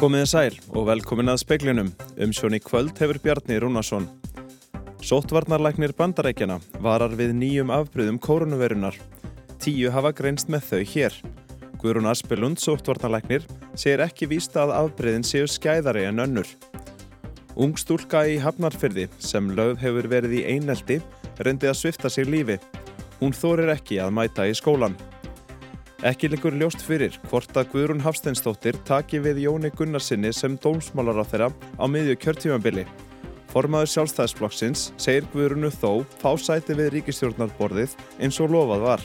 Komiði sæl og velkomin að speiklinum. Umsjón í kvöld hefur Bjarni Rúnarsson. Sóttvarnarlæknir bandarækjana varar við nýjum afbröðum koronavirunar. Tíu hafa greinst með þau hér. Guðrún Aspelund, sóttvarnarlæknir, segir ekki vísta að afbröðin séu skæðari en önnur. Ung stúlka í Hafnarfyrði sem lögð hefur verið í einelti reyndi að svifta sér lífi. Hún þorir ekki að mæta í skólan. Ekki leikur ljóst fyrir hvort að Guðrún Hafsteinstóttir taki við Jóni Gunnarsinni sem dómsmálar á þeirra á miðju kjörtímanbili. Formaður sjálfstæðisflokksins segir Guðrúnu þó fá sæti við ríkistjórnarborðið eins og lofað var.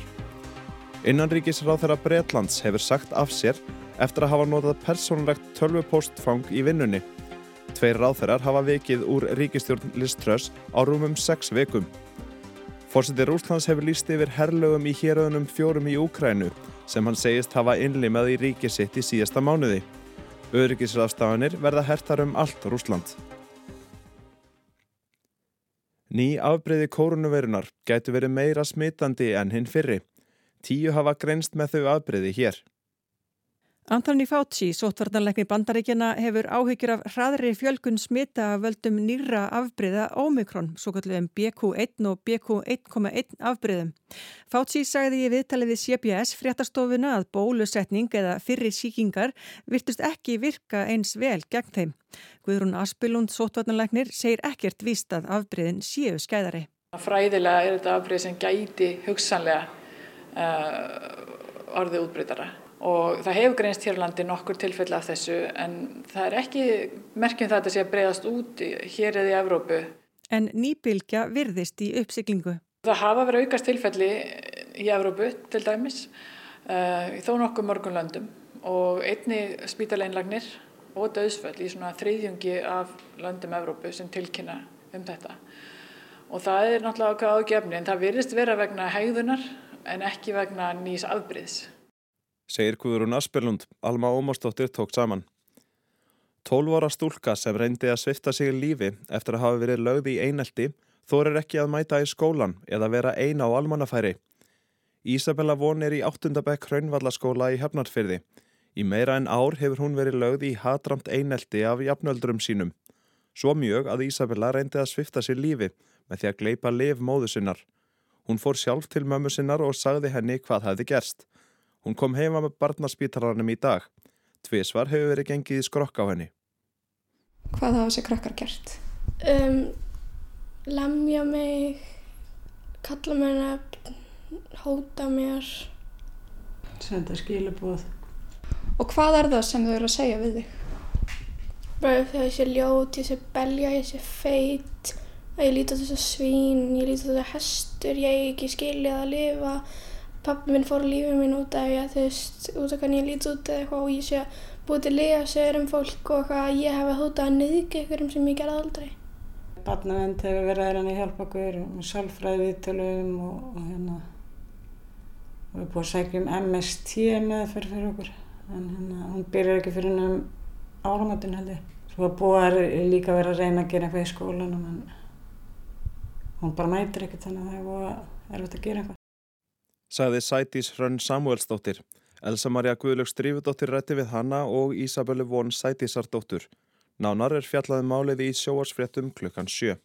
Innanríkisráð þeirra Breitlands hefur sagt af sér eftir að hafa notað persónlegt tölvupostfang í vinnunni. Tveir ráþeirar hafa vikið úr ríkistjórn Liströss á rúmum sex vikum. Fórseti Rúslands hefur líst yfir herlögum í héröðunum fjórum í Úkrænu sem hann segist hafa innlimað í ríki sitt í síðasta mánuði. Öryggisraðstafanir verða hertar um allt Rúsland. Ný afbreyði kórunuveirunar gætu verið meira smitandi en hinn fyrri. Tíu hafa greinst með þau afbreyði hér. Anthony Fauci, sótvarnarleikni bandaríkjana, hefur áhyggjur af hraðri fjölgun smita að völdum nýra afbreyða Omikron, svo kalluðum BQ1 og BQ1,1 afbreyðum. Fauci sagði í viðtalið við CBS fréttastofuna að bólusetning eða fyrri síkingar virtust ekki virka eins vel gegn þeim. Guðrún Aspilund, sótvarnarleiknir, segir ekkert víst að afbreyðin séu skæðari. Fræðilega er þetta afbreyð sem gæti hugsanlega uh, orðið útbreytara og það hefur greinst hér á landi nokkur tilfelli af þessu en það er ekki merkjum það að þetta sé að breyðast út hér eða í Evrópu. En nýbylgja virðist í uppsiklingu. Það hafa verið aukast tilfelli í Evrópu til dæmis uh, í þó nokkuð mörgum löndum og einni spítaleinlagnir og döðsföll í svona þriðjungi af löndum Evrópu sem tilkynna um þetta. Og það er náttúrulega ákveð ágefni en það virðist vera vegna hegðunar en ekki vegna nýs afbríðs segir Guðrún Asperlund, Alma Ómarsdóttir tók saman. Tólvora stúlka sem reyndi að svifta sig í lífi eftir að hafa verið lögði í einelti þorir ekki að mæta í skólan eða vera eina á almannafæri. Ísabella von er í áttundabæk hraunvallaskóla í Hefnarfyrði. Í meira en ár hefur hún verið lögði í hatramt einelti af jafnöldrum sínum. Svo mjög að Ísabella reyndi að svifta sig lífi með því að gleipa liv móðu sinnar. Hún fór sjálf til mömmu sinnar og sagði henni hvað hefði gerst. Hún kom heima með barnaspítalarnum í dag. Tvísvar hefur verið gengið í skrokk á henni. Hvað hafa þessi krakkar gert? Um, lemja mig, kalla mér nefn, hóta mér. Senda skilubóð. Og hvað er það sem þau eru að segja við þig? Bara þegar ég sé ljót, ég sé belja, ég sé feit, að ég líti á þessa svín, ég líti á þessa hestur, ég ekki skiljað að lifa. Pappi minn fór lífið minn út af ég, þú veist, út af hvernig ég líti út eða eitthvað og ég sé búið til lega sögur um fólk og eitthvað að ég hef hótað að nöðga ykkurum sem ég gerði aldrei. Barnavend hefur verið að að hjálpa okkur með sálfræði viðtölum og, og hérna við erum búið að segja um MST meðferð fyrir okkur en hérna hún byrjar ekki fyrir hennum áramöndin held ég. Svo að búið að líka vera að reyna að gera eitthvað í skólanum en hún bara mætir ekkert þannig að það er að erfitt að gera eitthvað sagði Sætís Hrönn Samuelsdóttir. Elsa Maria Guðlöks Drífudóttir rætti við hanna og Ísabellu von Sætísardóttur. Nánar er fjallaði málið í sjóarsfréttum klukkan sjö.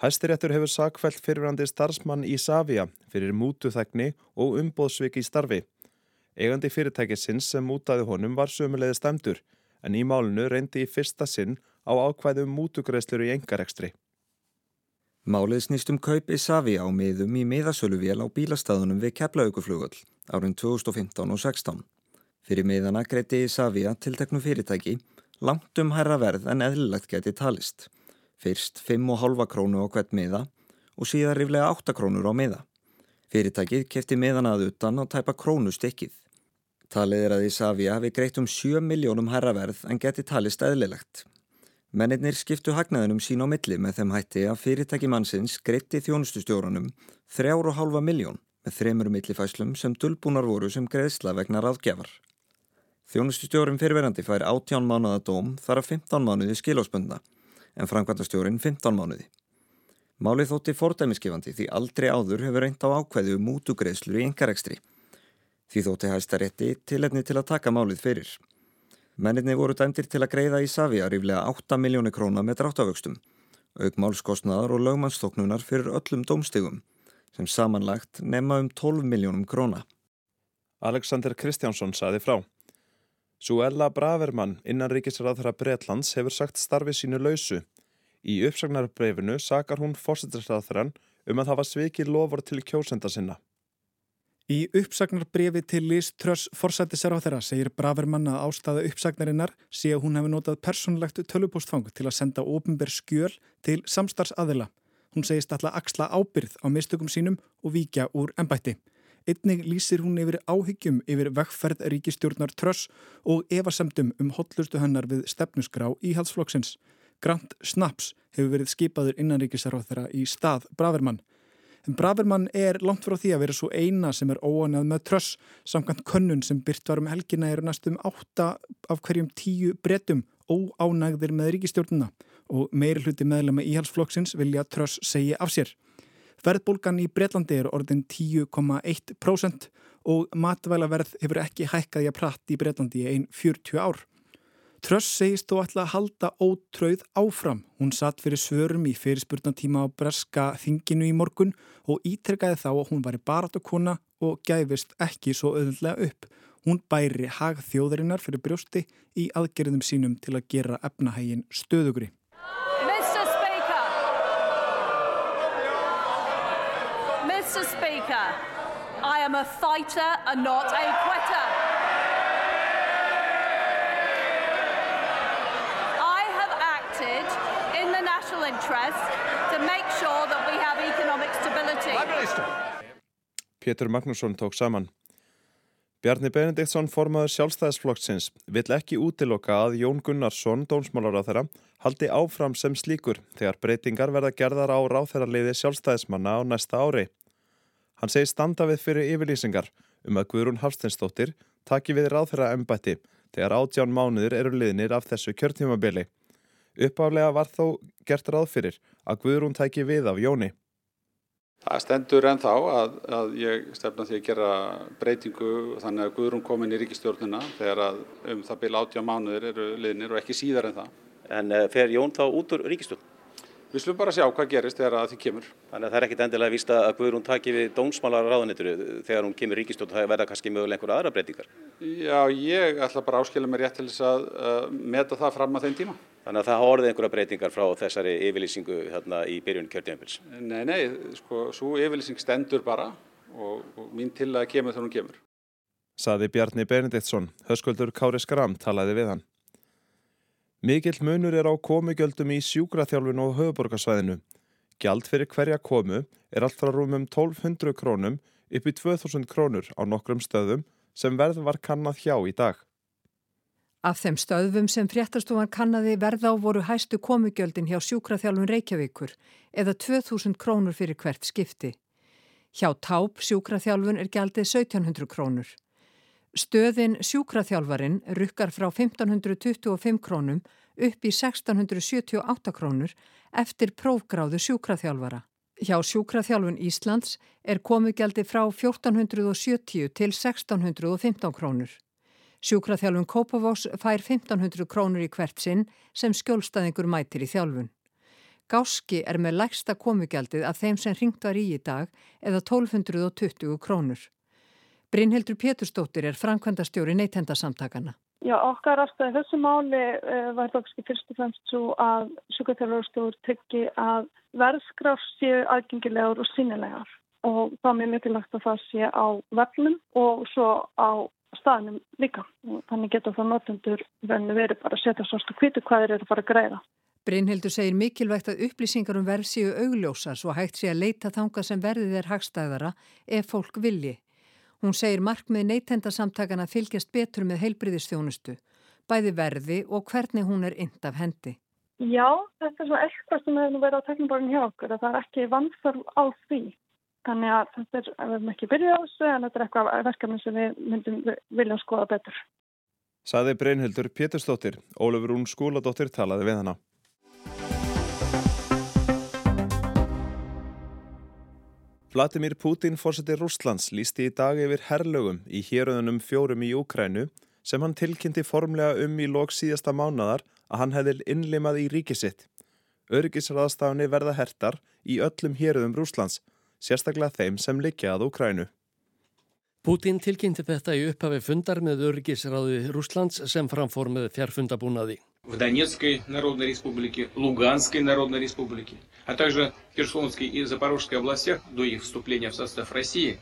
Hæstiréttur hefur sakfælt fyrirvændi starfsmann í Savia fyrir mútuþækni og umbóðsvik í starfi. Eigandi fyrirtækisins sem mútaði honum var sömulegði stemdur en í málunu reyndi í fyrsta sinn á ákvæðum mútugreðslur í engarekstri. Málið snýst um kaup Isavia á miðum í miðasöluvél á bílastæðunum við Keflauguflugöll árin 2015 og 16. Fyrir miðana greiti Isavia tilteknu fyrirtæki langt um herra verð en eðlilegt geti talist. Fyrst 5,5 krónu á hvert miða og síðan riflega 8 krónur á miða. Fyrirtækið kefti miðan að utan og tæpa krónu stykkið. Talið er að Isavia hafi greitt um 7 miljónum herra verð en geti talist eðlilegt. Mennirnir skiptu hagnaðinum sín á milli með þeim hætti að fyrirtæki mannsins greitti þjónustustjórunum 3,5 miljón með þremur millifæslum sem dölbúnar voru sem greiðsla vegna ráðgjafar. Þjónustustjórun fyrirverandi fær 18 mánuða dóm þar að 15 mánuði skilóspönda en framkvæmtastjórin 15 mánuði. Málið þótti fordæmiskefandi því aldrei áður hefur reynd á ákveðu um mútugreiðslur í engarekstri. Því þótti hæsta rétti tilefni til að taka málið fyrir. Menninni voru dæmtir til að greiða í Savia ríflega 8 miljóni króna með dráttavöxtum, auk málskostnaðar og lögmannstóknunar fyrir öllum dómstegum, sem samanlagt nefna um 12 miljónum króna. Alexander Kristjánsson saði frá. Suella Bravermann innan ríkisræðara Breitlands hefur sagt starfi sínu lausu. Í uppsagnarbreyfinu sakar hún fórsettisræðaran um að hafa svikið lofur til kjósenda sinna. Í uppsagnarbrefi til Liz Truss forsættisar á þeirra segir Bravermann að ástæða uppsagnarinnar sé að hún hefði notað personlegt tölupóstfang til að senda ofinber skjöl til samstars aðila. Hún segist alltaf axla ábyrð á mistökum sínum og víkja úr ennbætti. Einnig lýsir hún yfir áhyggjum yfir vekkferð ríkistjórnar Truss og evasemdum um hotlustu hennar við stefnusgrá íhaldsflokksins. Grant Snaps hefur verið skipaður innanríkisar á þeirra í stað Bravermann. En Bravermann er langt frá því að vera svo eina sem er óanað með tröss samkvæmt könnun sem byrt var um helgina eru næstum átta af hverjum tíu brettum óánægðir með ríkistjórnuna og meiri hluti meðlema íhalsflokksins vilja tröss segja af sér. Verðbólgan í Breitlandi er orðin 10,1% og matvælaverð hefur ekki hækkað í að pratt í Breitlandi í einn 40 ár. Tröss segist þó ætla að halda ótröð áfram. Hún satt fyrir svörum í fyrirspurnatíma á breska þinginu í morgun og ítrekkaði þá að hún var í baratakona og gæfist ekki svo öðvöldlega upp. Hún bæri hag þjóðarinnar fyrir brjósti í aðgerðum sínum til að gera efnahægin stöðugri. Mr. Speaker, Mr. Speaker, I am a fighter and not a quitter. Interest to make sure that we have economic stability. Pétur Magnússon tók saman. Bjarni Benediktsson formaður sjálfstæðisflokksins vill ekki útiloka að Jón Gunnarsson, dónsmálar á þeirra, haldi áfram sem slíkur þegar breytingar verða gerðar á ráþærarliði sjálfstæðismanna á næsta ári. Hann segi standa við fyrir yfirlýsingar um að Guðrún Hafsteinsdóttir taki við ráþæra embætti þegar átján mánuður eru liðnir af þessu kjörtímabili. Uppáflega var þó gert ráð fyrir að Guðrún tæki við af Jóni. Það stendur en þá að, að ég stefna því að gera breytingu þannig að Guðrún komin í ríkistjórnuna þegar að um það byrja átjá mánuðir eru liðnir og ekki síðar en það. En uh, fer Jón þá út úr ríkistjórn? Við slum bara sjá hvað gerist þegar að því kemur. Þannig að það er ekkit endilega vist að Guðrún taki við dónsmálar ráðanituru þegar hún kemur ríkistjórn það verða kannski mögulega einhverja aðra breytingar? Já, ég ætla bara að áskilja mér rétt til þess að uh, meta það fram að þeim tíma. Þannig að það hafa orðið einhverja breytingar frá þessari yfirlýsingu hérna í byrjun kjörtíðanbils? Nei, nei, sko, svo yfirlýsing stendur bara og, og mín til að kemur þegar hún kemur. Saði Bjarni Benediktsson, höskuldur Kári Skram talaði við hann. Mikill munur er á komugjöldum í sjúkraþjálfun og höfuborgarsvæðinu. Gjald fyrir hverja komu er allt frá rúmum 1200 krónum upp í 2000 krónur á nokkrum stöðum sem verð var kannad hjá í dag. Af þeim stöðvum sem fréttastofan kannadi verða á voru hæstu komugjöldin hjá sjúkraþjálfun Reykjavíkur eða 2000 krónur fyrir hvert skipti. Hjá táp sjúkraþjálfun er gjaldið 1700 krónur. Stöðin sjúkraþjálfarin rukkar frá 1525 krónum upp í 1678 krónur eftir prófgráðu sjúkraþjálfara. Hjá sjúkraþjálfun Íslands er komugjaldi frá 1470 til 1615 krónur. Sjúkraþjálfun Kópavós fær 1500 krónur í hvert sinn sem skjólstaðingur mætir í þjálfun. Gáski er með lægsta komugjaldið af þeim sem ringt var í í dag eða 1220 krónur. Brynhildur Péturstóttir er framkvæmdastjóri neytendasamtakana. Já, okkar afstæði þessu máli uh, var það ekki fyrst og fremst svo að sjúkraþjálfarstjóður tekki að verðskraf séu aðgengilegar og sínilegar og það er mjög mikilvægt að það sé á vefnum og svo á staðnum líka. Þannig getur það notendur verið bara að setja svona kvitu hvað þeir eru bara að greiða. Brynhildur segir mikilvægt að upplýsingar um verð séu augljósar svo hægt sé að leita þanga sem verðið er hagstæðara ef fólk vilji. Hún segir markmið neytendasamtakana fylgjast betur með heilbriðistjónustu, bæði verði og hvernig hún er ynd af hendi. Já, þetta er svo eitthvað sem hefur verið á tekniborðin hjá okkur að það er ekki vanþörf á því. Þannig að þetta er, við hefum ekki byrjað á þessu en þetta er eitthvað verkefni sem við myndum vilja skoða betur. Saði Brynhildur Pétursdóttir, Ólefur Rún skóladóttir talaði við hana. Vladimir Putin fórsetir Rúslands lísti í dag yfir herlögum í héröðunum fjórum í Úkrænu sem hann tilkynnti formlega um í lok síðasta mánadar að hann hefði innlimað í ríkisitt. Öryggisraðstafunni verða hertar í öllum héruðum Rúslands, sérstaklega þeim sem likja að Úkrænu. Putin tilkynnti þetta í upphafi fundar með öryggisráði Rúslands sem framfór með fjárfundabúnaði В Донецкой Народной Республике, Луганской Народной Республике, а также в Херсонской и Запорожской областях до их вступления в состав России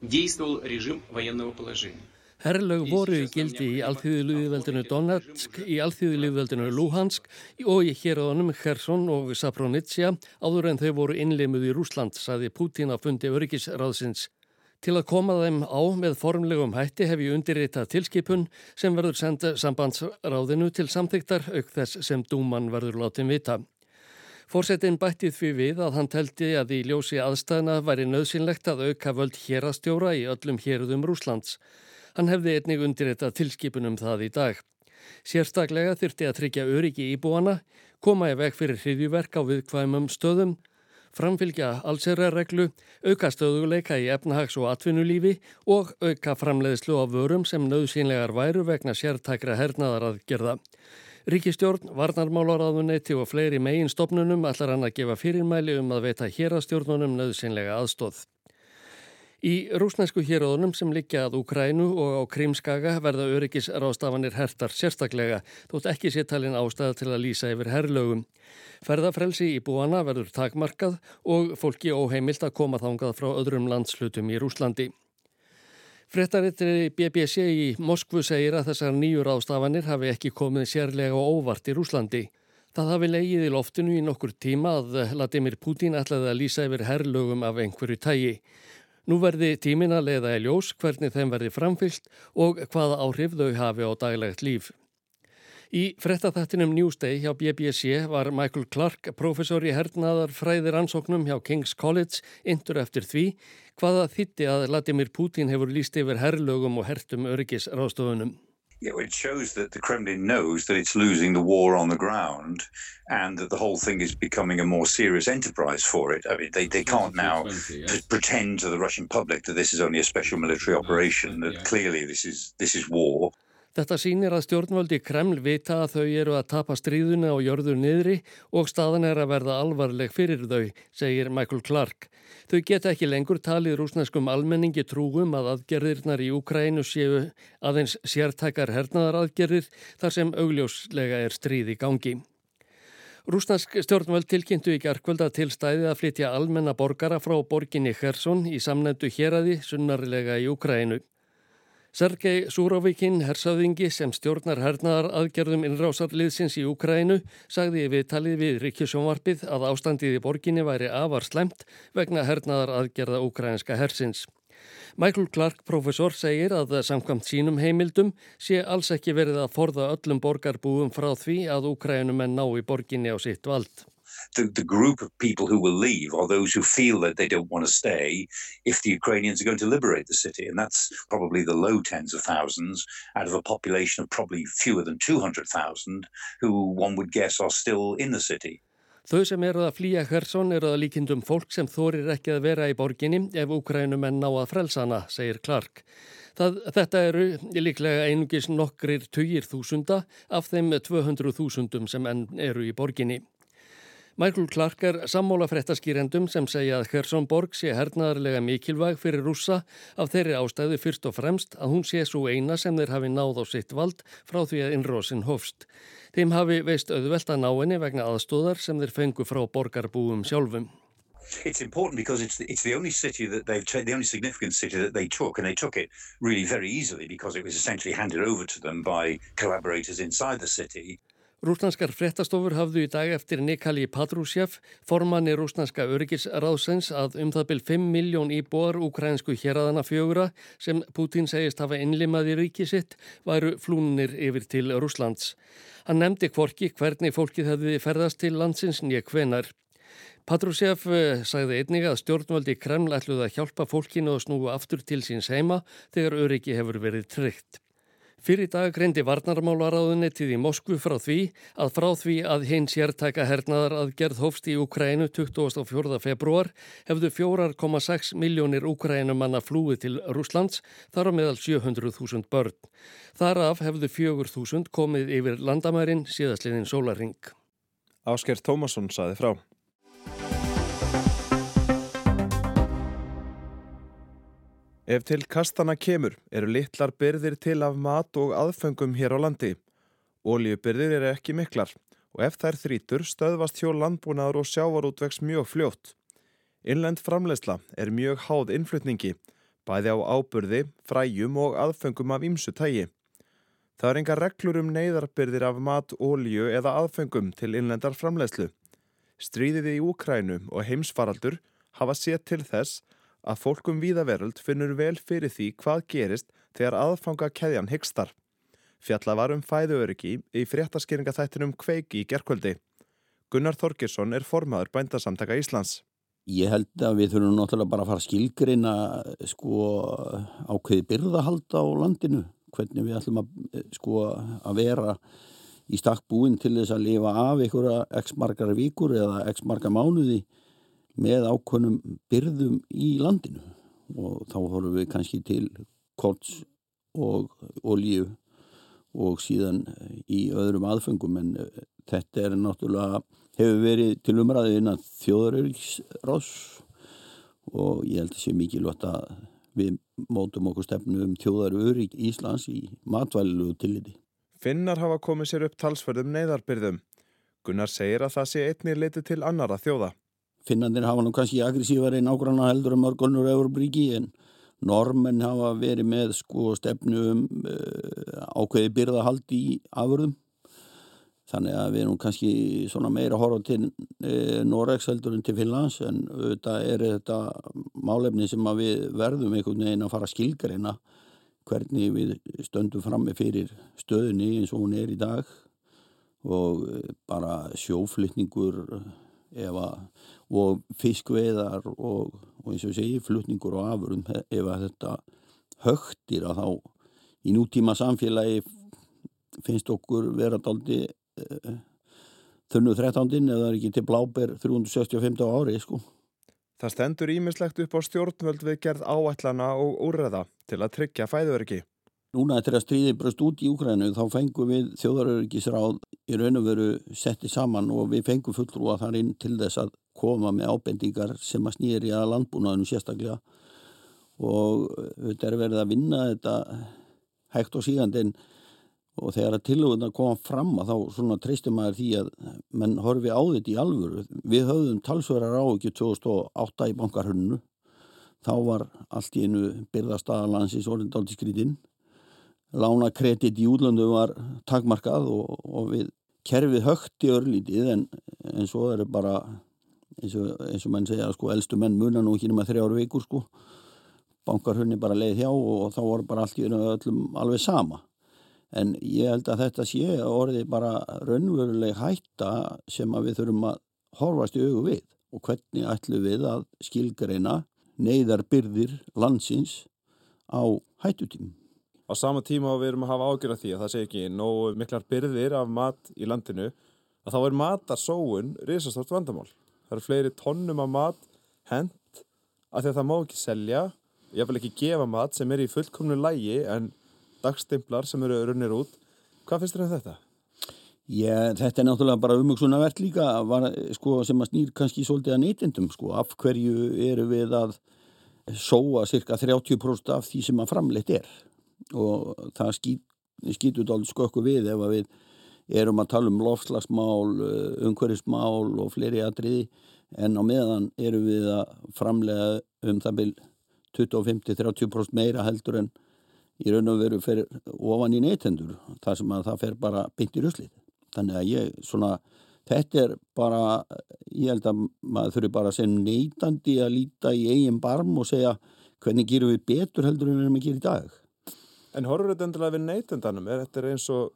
действовал режим военного положения. Herrlög voru í gildi í alþjóðilíðveldinu Donetsk, í alþjóðilíðveldinu Luhansk og í hérðunum Kherson og Sapronitsja áður en þau voru innleimuð í Rúsland, saði Putin á fundi öryggisráðsins. Til að koma þeim á með formlegum hætti hef ég undirritað tilskipun sem verður senda sambandsráðinu til samþyktar auk þess sem dúman verður látin vita. Fórsetin bættið því við að hann teldi að í ljósi aðstæðna væri nöðsynlegt að auka völd hérastjóra í öllum hérðum Rúslands. Hann hefði einnig undirritað tilskipunum það í dag. Sérstaklega þyrti að tryggja öryggi íbúana, koma í veg fyrir hriðjuverk á viðkvæmum stöðum, framfylgja allserrareglu, auka stöðuleika í efnahags- og atvinnulífi og auka framleiðslu á vörum sem nöðsynlegar væru vegna sértækra hernaðaraðgerða. Ríkistjórn, varnarmálaráðuneyti og fleiri megin stopnunum allar hann að gefa fyrirmæli um að veita hérastjórnunum nöðsynlega aðstóð. Í rúsnesku héróðunum sem liggja að Ukrænu og á Krímskaga verða öryggisrástafanir hertar sérstaklega, þótt ekki séttalinn ástæða til að lýsa yfir herrlögum. Ferðafrelsi í búana verður takmarkað og fólki óheimilt að koma þángað frá öðrum landslutum í Rúslandi. Frettarittri BBC í Moskvu segir að þessar nýjur ástafanir hafi ekki komið sérlega og óvart í Rúslandi. Það hafi leigið í loftinu í nokkur tíma að Vladimir Putin ætlaði að lýsa yfir herrlögum af einhverju tægi. Nú verði tímin að leiða í ljós hvernig þeim verði framfyllt og hvaða áhrif þau hafi á daglegt líf. Í frettathættinum Newsday hjá BBC var Michael Clark, professor í hernaðar fræðir ansóknum hjá King's College, indur eftir því hvaða þitti að Vladimir Putin hefur líst yfir herrlögum og hertum öryggis ráðstofunum. you know, it shows that the Kremlin knows that it's losing the war on the ground and that the whole thing is becoming a more serious enterprise for it. I mean, they, they can't now pretend to the Russian public that this is only a special military operation, that clearly this is, this is war. Þetta sýnir að stjórnvöldi Kreml vita að þau eru að tapa stríðuna og jörður niðri og staðan er að verða alvarleg fyrir þau, segir Michael Clark. Þau geta ekki lengur talið rúsneskum almenningi trúum að aðgerðirnar í Ukrænu séu aðeins sértækar hernaðaraðgerðir þar sem augljóslega er stríð í gangi. Rúsnesk stjórnvöld tilkynntu í gerðkvölda til stæði að flytja almenna borgara frá borginni Kherson í samnendu héradi sunnarlega í Ukrænu. Sergei Súrovíkin, hersaðingi sem stjórnar hernaðar aðgerðum innrásarliðsins í Ukrænu, sagði við talið við Ríkjusjónvarpið að ástandið í borginni væri afar slemt vegna hernaðar aðgerða ukrænska hersins. Michael Clark, professor, segir að samkvæmt sínum heimildum sé alls ekki verið að forða öllum borgarbúum frá því að Ukrænumenn ná í borginni á sitt vald. The, the group of people who will leave are those who feel that they don't want to stay if the Ukrainians are going to liberate the city. And that's probably the low tens of thousands out of a population of probably fewer than 200,000 who one would guess are still in the city. Þau sem eru að flýja Hersson eru að líkindum fólk sem þorir ekki að vera í borginni ef Ukrænumenn ná að frelsana, segir Clark. Það, þetta eru líklega einungis nokkrir tugir þúsunda af þeim 200.000 sem enn eru í borginni. Michael Clark er sammóla fréttaskýrendum sem segja að Khersonborg sé hernaðarlega mikilvæg fyrir rússa af þeirri ástæðu fyrst og fremst að hún sé svo eina sem þeir hafi náð á sitt vald frá því að innrósin hofst. Þeim hafi veist auðvelt að ná henni vegna aðstóðar sem þeir fengu frá borgarbúum sjálfum. It's important because it's the, it's the only city that they've the only significant city that they took, and they took it really very easily because it was essentially handed over to them by collaborators inside the city. Rúsnanskar fréttastofur hafðu í dag eftir Nikali Patrushev, formanni rúsnanska öryggisráðsens að um það byrj 5 miljón íbúar ukrainsku héræðana fjögura sem Putin segist hafa innlimað í ríki sitt væru flúnir yfir til Rúslands. Hann nefndi kvorki hvernig fólkið hefði ferðast til landsins nýja hvenar. Patrushev eh, sagði einnig að stjórnvaldi Kreml ætluð að hjálpa fólkinu og snúa aftur til síns heima þegar öryggi hefur verið tryggt. Fyrir dag greindi varnarmálaráðunettið í Moskvu frá því að frá því að hinn sértæka hernaðar að gerð hófst í Ukrænu 24. februar hefðu 4,6 miljónir Ukrænumanna flúið til Rúslands þar á meðal 700.000 börn. Þaraf hefðu 4.000 komið yfir landamærin síðastliðin sólaring. Ásker Tómasson saði frá. Ef til kastana kemur eru litlar byrðir til af mat og aðfengum hér á landi. Óljubyrðir eru ekki miklar og ef þær þrítur stöðvast hjó landbúnaður og sjávarútvegs mjög fljótt. Innlend framleysla er mjög háð innflutningi, bæði á ábyrði, fræjum og aðfengum af ýmsu tægi. Það er enga reglur um neyðarbyrðir af mat, ólju eða aðfengum til innlendar framleyslu. Stríðið í Úkrænu og heimsfaraldur hafa séð til þess að fólkum víðaveröld finnur vel fyrir því hvað gerist þegar aðfanga keðjan hyggstar. Fjalla var um fæðuöryggi í fréttaskýringaþættinum Kveiki í gerkvöldi. Gunnar Þorkirsson er formaður bændasamtaka Íslands. Ég held að við þurfum náttúrulega bara að fara skilgreina sko, ákveði byrðahald á landinu. Hvernig við ætlum að, sko, að vera í stakk búin til þess að lifa af einhverja x margar vikur eða x margar mánuði með ákvönum byrðum í landinu og þá horfum við kannski til korts og olíu og síðan í öðrum aðfengum en eh, þetta er náttúrulega hefur verið til umræðu innan þjóðarauðsrás og ég held að sé mikilvægt að við mótum okkur stefnu um þjóðarauðrík Íslands í matvælilu tilliti. Finnar hafa komið sér upp talsverðum neyðarbyrðum. Gunnar segir að það sé einnig litið til annara þjóða. Finnandir hafa nú kannski aggressívar en ágranna heldur um örgólnur Euróbríki en normenn hafa verið með sko stefnu um uh, ákveði byrðahald í afurðum. Þannig að við erum kannski svona meira horfa til uh, Noregs heldur en til Finnlands en auðvitað er þetta málefni sem við verðum einhvern veginn að fara að skilgreina hvernig við stöndum frammi fyrir stöðunni eins og hún er í dag og bara sjóflutningur ef að og fiskveðar og, og eins og segi flutningur og afurum ef að þetta högtir að þá í nútíma samfélagi finnst okkur vera daldi uh, þunnu 13. eða er ekki til bláber 365 ári sko. Það stendur ímislegt upp á stjórnvöld við gerð áætlana og úrreða til að tryggja fæðuöryggi. Núna eftir að stríði bröst út í Úkrænu þá fengum við þjóðaröryggisráð í raun og veru setti saman og við fengum fulltrúa þar inn til þess að koma með ábendingar sem að snýri að landbúnaðinu sérstaklega. Og þetta er verið að vinna þetta hægt og sígandin og þegar að tilhuguna koma fram að þá svona treystum maður því að menn horfi á þetta í alvöru. Við höfðum talsverðar á ekki 2008 í bankarhönnu þá var allt í einu byrðastaðalansins orðindaldiskrítinn lána kredit í útlöndu var takmarkað og, og við kerfið högt í örlítið en, en svo eru bara eins og, eins og menn segja sko eldstu menn munan og ekki nema þrjáru vikur sko. Bankarhunni bara leið hjá og þá voru bara allt í öllum alveg sama. En ég held að þetta sé orðið bara raunveruleg hætta sem að við þurfum að horfast í augu við. Og hvernig ætlum við að skilgreina neyðar byrðir landsins á hættutímum? Á sama tíma og við erum að hafa ágjörða því að það sé ekki nógu miklar byrðir af mat í landinu að þá er matarsóun risastátt vandamál. Það eru fleiri tónnum af mat hent að því að það má ekki selja, ég vil ekki gefa mat sem er í fullkomnu lægi en dagstimplar sem eru runnir út. Hvað finnst þér um þetta? Ég, þetta er náttúrulega bara umugsunavert líka var, sko, sem að snýr kannski svolítið að neytindum. Sko. Af hverju eru við að sóa cirka 30% af því sem að framleitt er? og það skýt, skýtur alveg skökku við ef við erum að tala um lofslagsmál, eh, umhverfismál og fleiri atriði en á meðan erum við að framlega um það byrj 25-30% meira heldur en í raun og veru fyrir ofan í neytendur þar sem að það fer bara byggt í ruslið. Þannig að ég svona, þetta er bara, ég held að maður þurfi bara sem neytandi að líta í eigin barm og segja hvernig gerum við betur heldur en við erum að gera í dag. En horfur þetta endilega við neytendanum? Er þetta eins og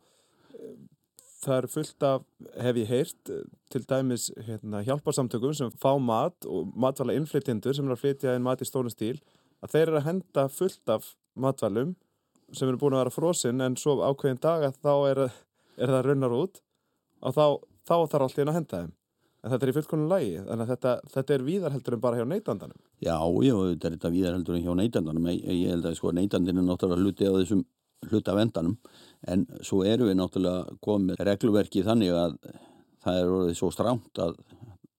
það er fullt af, hef ég heyrt, til dæmis hérna, hjálparsamtökum sem fá mat og matvala innflytjendur sem er að flytja inn mat í stónu stíl, að þeir eru að henda fullt af matvælum sem eru búin að vera frosinn en svo ákveðin dag að þá er, er það runnar út og þá, þá þarf allt henn að henda þeim. En þetta er í fullkonum lægi, þannig að þetta, þetta er víðarheldur en bara hjá neytandanum. Já, já, þetta er þetta víðarheldur en hjá neytandanum. Ég, ég held að sko, neytandin er náttúrulega hluti á þessum hluta vendanum en svo eru við náttúrulega komið regluverki þannig að það er orðið svo strámt að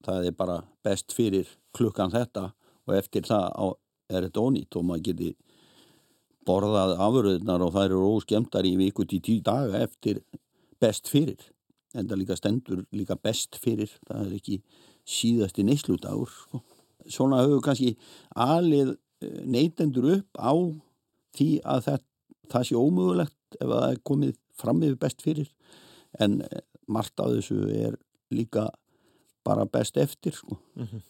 það er bara best fyrir klukkan þetta og eftir það er þetta ónýtt og maður geti borðað afurðunar og það eru óskemdar í viku til tíu daga eftir best fyrir en það líka stendur líka best fyrir það er ekki síðasti neysludagur sko. svona höfum kannski alið eh, neytendur upp á því að það, það sé ómögulegt ef það er komið fram yfir best fyrir en eh, margt af þessu er líka bara best eftir sko. mm -hmm.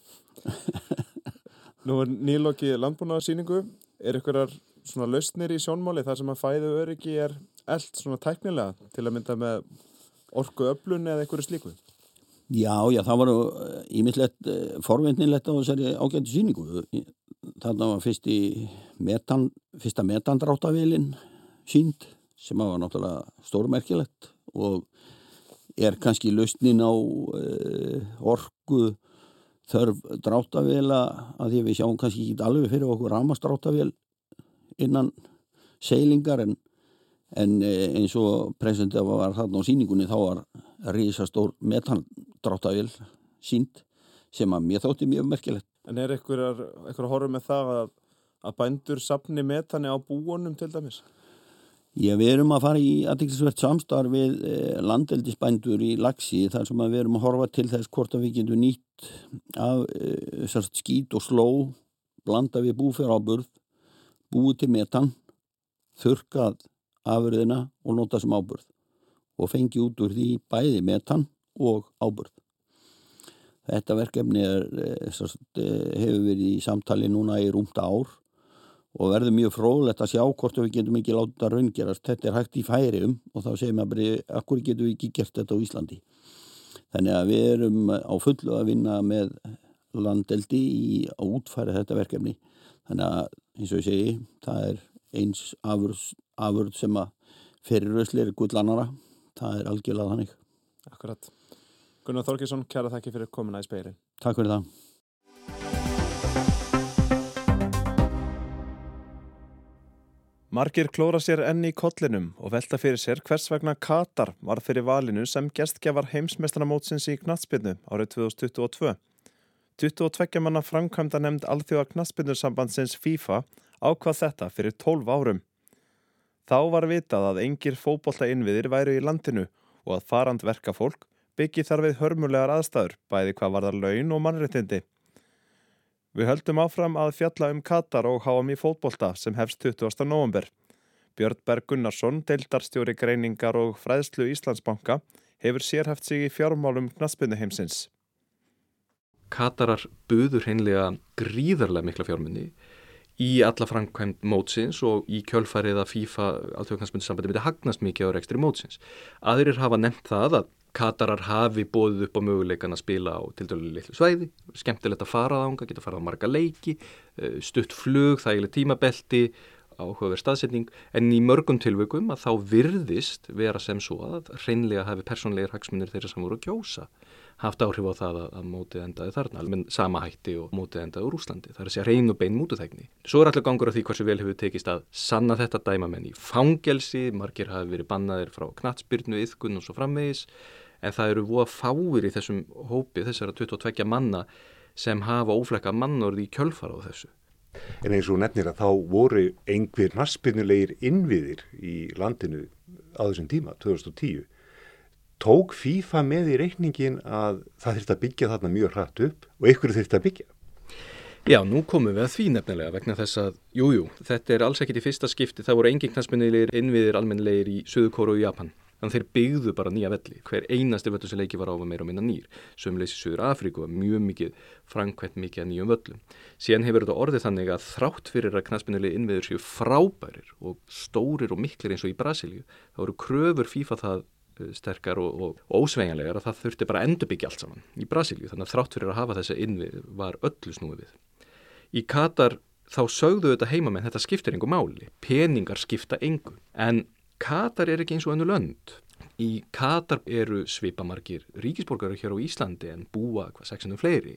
Nú er nýlokið landbúnaðarsýningu er ykkurar svona lausnir í sjónmáli þar sem að fæðu öryggi er eld svona tæknilega til að mynda með orku öflun eða einhverju slíku? Já, já, það var ímislegt eh, eh, forvendnilegt á þessari ágættu síningu. Þarna var fyrst metan, fyrsta metandráttavílin sínd sem var náttúrulega stórmerkilegt og er kannski lausnin á uh, orku þörf dráttavíla að því við sjáum kannski ekki alveg fyrir okkur ramastráttavíl innan seilingar en en eh, eins og presentið var þarna á síningunni þá var risastór metandráttavél sínd sem að mér þótti mjög merkilegt. En er eitthvað að horfa með það að, að bændur sapni metani á búunum til dæmis? Já, við erum að fara í aðeinsvert samstarf við eh, landeldisbændur í lagsi þar sem við erum að horfa til þess hvort að við getum nýtt af eh, skít og sló blanda við búfjara á burð búið til metan þurkað afurðina og nota sem áburð og fengi út úr því bæði metan og áburð. Þetta verkefni er, eh, eh, hefur verið í samtali núna í rúmta ár og verður mjög fróðlegt að sjá hvort við getum ekki láta raungerast. Þetta er hægt í færium og þá segir maður bara, akkur getum við ekki gert þetta á Íslandi. Þannig að við erum á fullu að vinna með landeldi í að útfæra þetta verkefni. Þannig að eins og ég segi, það er eins afurð sem að fyrirröðsli er gullanara það er algjörlega þannig Akkurat. Gunnar Þorkesson, kæra þakki fyrir komina í speilin. Takk fyrir það. Margir klóra sér enni í kollinum og velta fyrir sér hvers vegna Katar var fyrir valinu sem gestgjafar heimsmestranamótsins í Knatsbyrnu árið 2022. 22 manna framkvæmda nefnd alþjóða Knatsbyrnusambandsins FIFA ákvað þetta fyrir 12 árum. Þá var vitað að engir fókbólta innviðir væru í landinu og að farand verka fólk byggi þar við hörmulegar aðstæður, bæði hvað var það laun og mannréttindi. Við höldum áfram að fjalla um Katar og háam í fótbolta sem hefst 20. november. Björn Berg Gunnarsson, deildarstjóri greiningar og fræðslu Íslandsbanka, hefur sérhæft sig í fjármálum knaspinu heimsins. Katarar buður hreinlega gríðarlega mikla fjármunni í alla framkvæmt mótsins og í kjölfarið að FIFA alþjóðknarsmyndsambandi myndi hagnast mikið á rekstri mótsins. Aðrir hafa nefnt það að Katarar hafi bóðið upp á möguleikan að spila á til dælu litlu svæði, skemmtilegt að fara ánga, geta farað á marga leiki, eh, stutt flug, þægileg tímabelti, áhugaverð staðsetning, en í mörgum tilveikum að þá virðist vera sem svo að hreinlega hafi persónlegar hagsmunir þeirra sem voru að kjósa haft áhrif á það að, mótið endaði þarna, alveg sama hætti og mótið endaði úr Úslandi. Það er að segja reyn og bein mútuþægni. Svo er alltaf gangur á því hversu vel hefur tekist að sanna þetta dæmamenn í fangelsi, margir hafi verið bannaðir frá knatsbyrnu, yðkun og svo framvegis, en það eru voða fáir í þessum hópi, þessara 22 manna sem hafa óflekka mannorði í kjölfara á þessu. En eins og nefnir að þá voru einhver naspinnulegir innviðir í landinu á þessum tíma, 2010 tók FIFA með í reikningin að það þurfti að byggja þarna mjög hratt upp og ykkur þurfti að byggja? Já, nú komum við að því nefnilega vegna þess að, jújú, jú, þetta er alls ekkit í fyrsta skipti, það voru engin knastminnilegir innviðir almennilegir í Suðukóru og Japan. Þannig þeir byggðu bara nýja velli, hver einasti völlu sem leiki var á að meira og minna nýr. Sömleis í Suður Afríku var mjög mikið framkvæmt mikið að nýjum völlum. Síðan hefur þetta orðið þannig að þrátt fyrir að knastminnilegir innviður séu frábærir og stórir og miklir eins og í Brasilíu, þá eru kröfur FIFA það sterkar og, og, ósveigjanlegar að það þurfti bara endurbyggja allt saman í Brasilíu þannig að þrátt fyrir að hafa þessa innvið var öllu snúið við. Í Katar þá sögðu þetta heimamenn, þetta skiptir engu máli. Peningar skipta engu. En Katar er ekki eins og önnu lönd. Í Katar eru svipamarkir ríkisborgarar hér á Íslandi en búa hvað sexinum fleiri.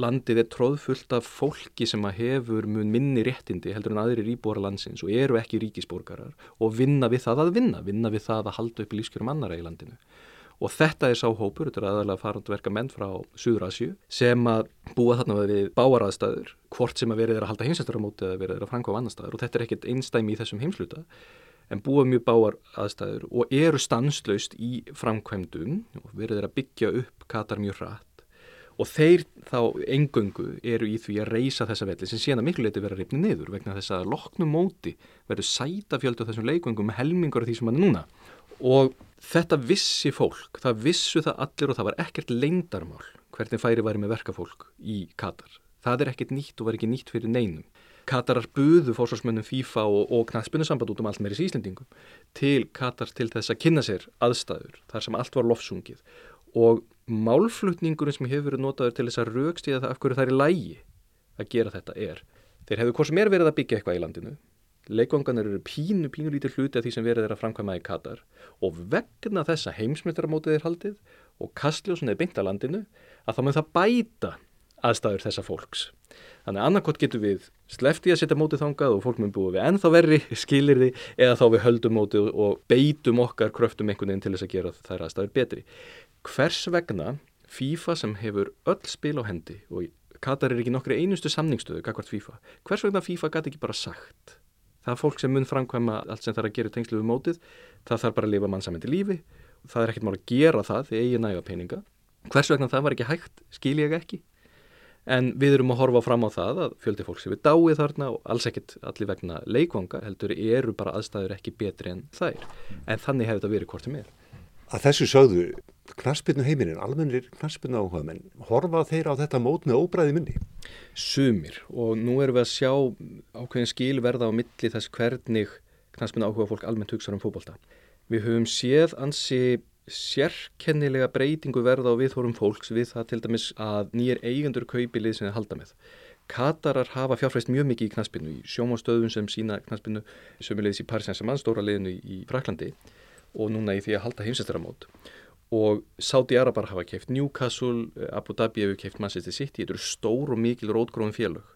Landið er tróðfullt af fólki sem að hefur mun minni réttindi heldur en aðrir íbúara landsins og eru ekki ríkisborgarar og vinna við það að vinna, vinna við það að halda upp lífskjörum annara í landinu. Og þetta er sáhópur, þetta er aðalega farandverka menn frá Suðrasju sem að búa þarna við báaraðstæður, hvort sem að verið er að halda heimsættaramóti eða verið er að framkvæða annar staður og þetta er ekkert einstæmi í þessum heimsluta en búa mjög báar aðstæður og eru stanslaust í framkvæmdum og verið er að byggja upp Katar mjög hratt. Og þeir þá engöngu eru í því að reysa þessa velli sem síðan að miklu leiti vera reyfni niður vegna þess að loknum móti verður sæta fjöldu þessum leikvöngum með helmingur af því sem hann er núna. Og þetta vissi fólk, það vissu það allir og það var ekkert leindarmál hvernig færi væri með verkafólk í Katar. Það er ekkert nýtt og var ekki nýtt fyrir neinum Katarar buðu fórsvarsmönnum FIFA og, og knastbunusamband út um allt meiri síslendingum til Katar til þess að kynna sér aðstæður þar sem allt var lofsungið og málflutningurinn sem hefur verið notaður til þess að raukstíða það af hverju það er lægi að gera þetta er. Þeir hefur hvort sem er verið að byggja eitthvað í landinu. Leikvanganir eru pínu, pínu lítið hluti af því sem verið er að framkvæma í Katar og vegna þessa heimsmyndaramótið er haldið og kastljósun er byggt að landinu að þá mun það bæta aðstæður þessa fólks. Þannig að annarkot getur við slefti að setja mótið þangað og fólk mun búið við ennþá verri skilir því eða þá við höldum mótið og beitum okkar kröftum einhvern veginn til þess að gera þær aðstæður betri. Hvers vegna FIFA sem hefur öll spil á hendi og Katar er ekki nokkri einustu samningstöðu kakvart FIFA, hvers vegna FIFA gæti ekki bara sagt það er fólk sem mun framkvæma allt sem þarf að gera tengslu við mótið, það þarf bara að lifa mannsamindi lífi, það er ekkert mál að gera það því eigi næga peninga hvers vegna það var ekki hægt, skil ég ekki en við erum að horfa fram á það að fjöldi fólk sem við dáið þarna og alls ekkert allir vegna leikvanga heldur eru bara aðstæður ekki betri en þær en þannig hefur þetta verið hvort sem er Að þessu sögðu knaspinu heiminin, almennir knaspinu áhuga menn, horfa þeir á þetta mót með óbræði minni? Sumir og nú erum við að sjá ákveðin skilverða á milli þess hvernig knaspinu áhuga fólk almennt hugsa um fókbalta. Við höfum séð ansi sérkennilega breytingu verða á viðhórum fólks við það til dæmis að nýjir eigendur kaupi lið sem þeir halda með. Katarar hafa fjárfæst mjög mikið í knaspinu, í sjómástöðun sem sína knaspinu, sömulegis í Paris Saint-Germain, stóra liðinu í Fraklandi og núna í því að halda heimsættaramót og Saudi Arabar hafa keift Newcastle, Abu Dhabi hefur keift Manchester City, þetta eru stór og mikil rótgróðum félög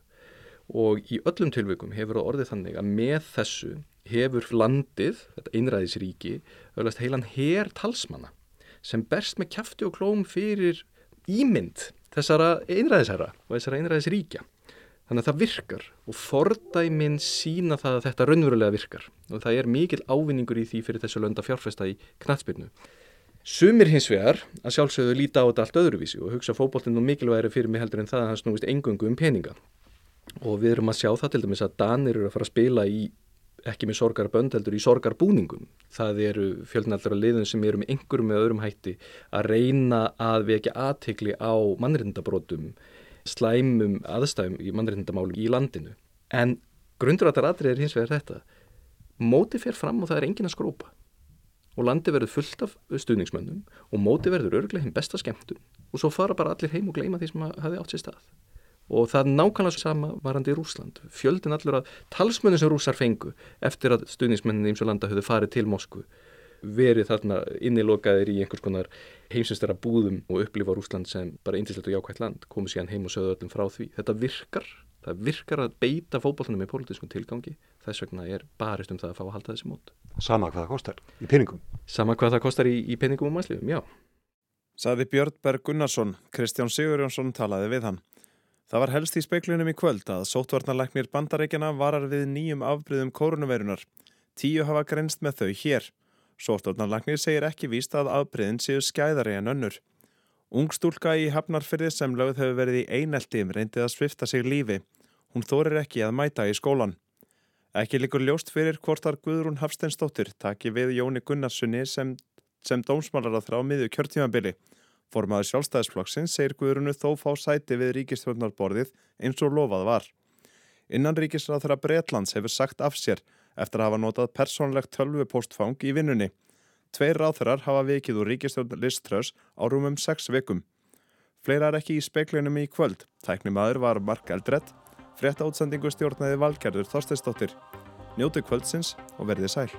og í öllum tilveikum hefur það orðið þannig að með þessu hefur landið, þetta einræðisríki öllast heilan her talsmanna sem berst með kæfti og klóm fyrir ímynd þessara einræðisherra og þessara einræðisríkja Þannig að það virkar og fordæminn sína það að þetta raunverulega virkar og það er mikil ávinningur í því fyrir þessu lönda fjárfesta í knatsbyrnu. Sumir hins vegar að sjálfsögðu líta á þetta allt öðruvísi og hugsa fókbólinn og mikilvægri fyrir mig heldur en það að hann snúist engungu um peninga. Og við erum að sjá það til dæmis að Danir eru að fara að spila í ekki með sorgarbönd heldur í sorgarbúningum. Það eru fjöldnaldara liðun sem eru með einhverjum með öðrum hætti að reyna að vekja aðtegli á mannrindabrótum slæmum aðstæðum í mannreitindamálum í landinu. En grundrættar aðrið er hins vegar þetta. Móti fer fram og það er engin að skrópa. Og landi verður fullt af stuðningsmönnum og móti verður örglega hinn besta skemmtun. Og svo fara bara allir heim og gleima því sem hafi átt sér stað. Og það er nákvæmlega sama varandi í Rúsland. Fjöldin allur að talsmönnu sem rúsar fengu eftir að stuðningsmennin í eins og landa höfðu farið til Moskvu verið þarna innilokaðir í einhvers konar heimsumstara búðum og upplifa Rúsland sem bara indislegt og jákvægt land, komið síðan heim og sögðu öllum frá því. Þetta virkar, það virkar að beita fókbólunum með pólitískum tilgangi, þess vegna er barist um það að fá að halda þessi mót. Sama hvað það kostar í peningum? Sama hvað það kostar í, í peningum og mannslífum, já. Saði Björn Berg Gunnarsson, Kristján Sigurjónsson talaði við hann. Það var helst í speiklunum í kvöld að sótvarnarleiknir bandarækjana varar við nýjum afbríðum kórunuveirunar. Tíu hafa grenst með þau hér. Sóttórnarlagnir segir ekki víst að afbreyðin séu skæðari en önnur. Ungstúlka í Hafnarfyrði sem lögð hefur verið í einelti reyndið að svifta sig lífi. Hún þórir ekki að mæta í skólan. Ekki likur ljóst fyrir hvortar Guðrún Hafsteinsdóttir taki við Jóni Gunnarssoni sem, sem dómsmálar á þrá miðju kjörtímabili. Formaður sjálfstæðisflokksins segir Guðrúnu þó fá sæti við ríkistjórnarborðið eins og lofað var. Innan ríkisráþara Breitlands hefur sagt af sér eftir að hafa notað persónlegt tölvupostfang í vinnunni. Tveir ráþurar hafa vikið úr ríkistjórn Liströs á rúmum 6 vikum. Fleira er ekki í speiklinum í kvöld. Tæknimaður var Mark Eldredd, Frétta útsendingu stjórnaði Valgerður Þorsteinsdóttir. Njóti kvöldsins og verði sæl.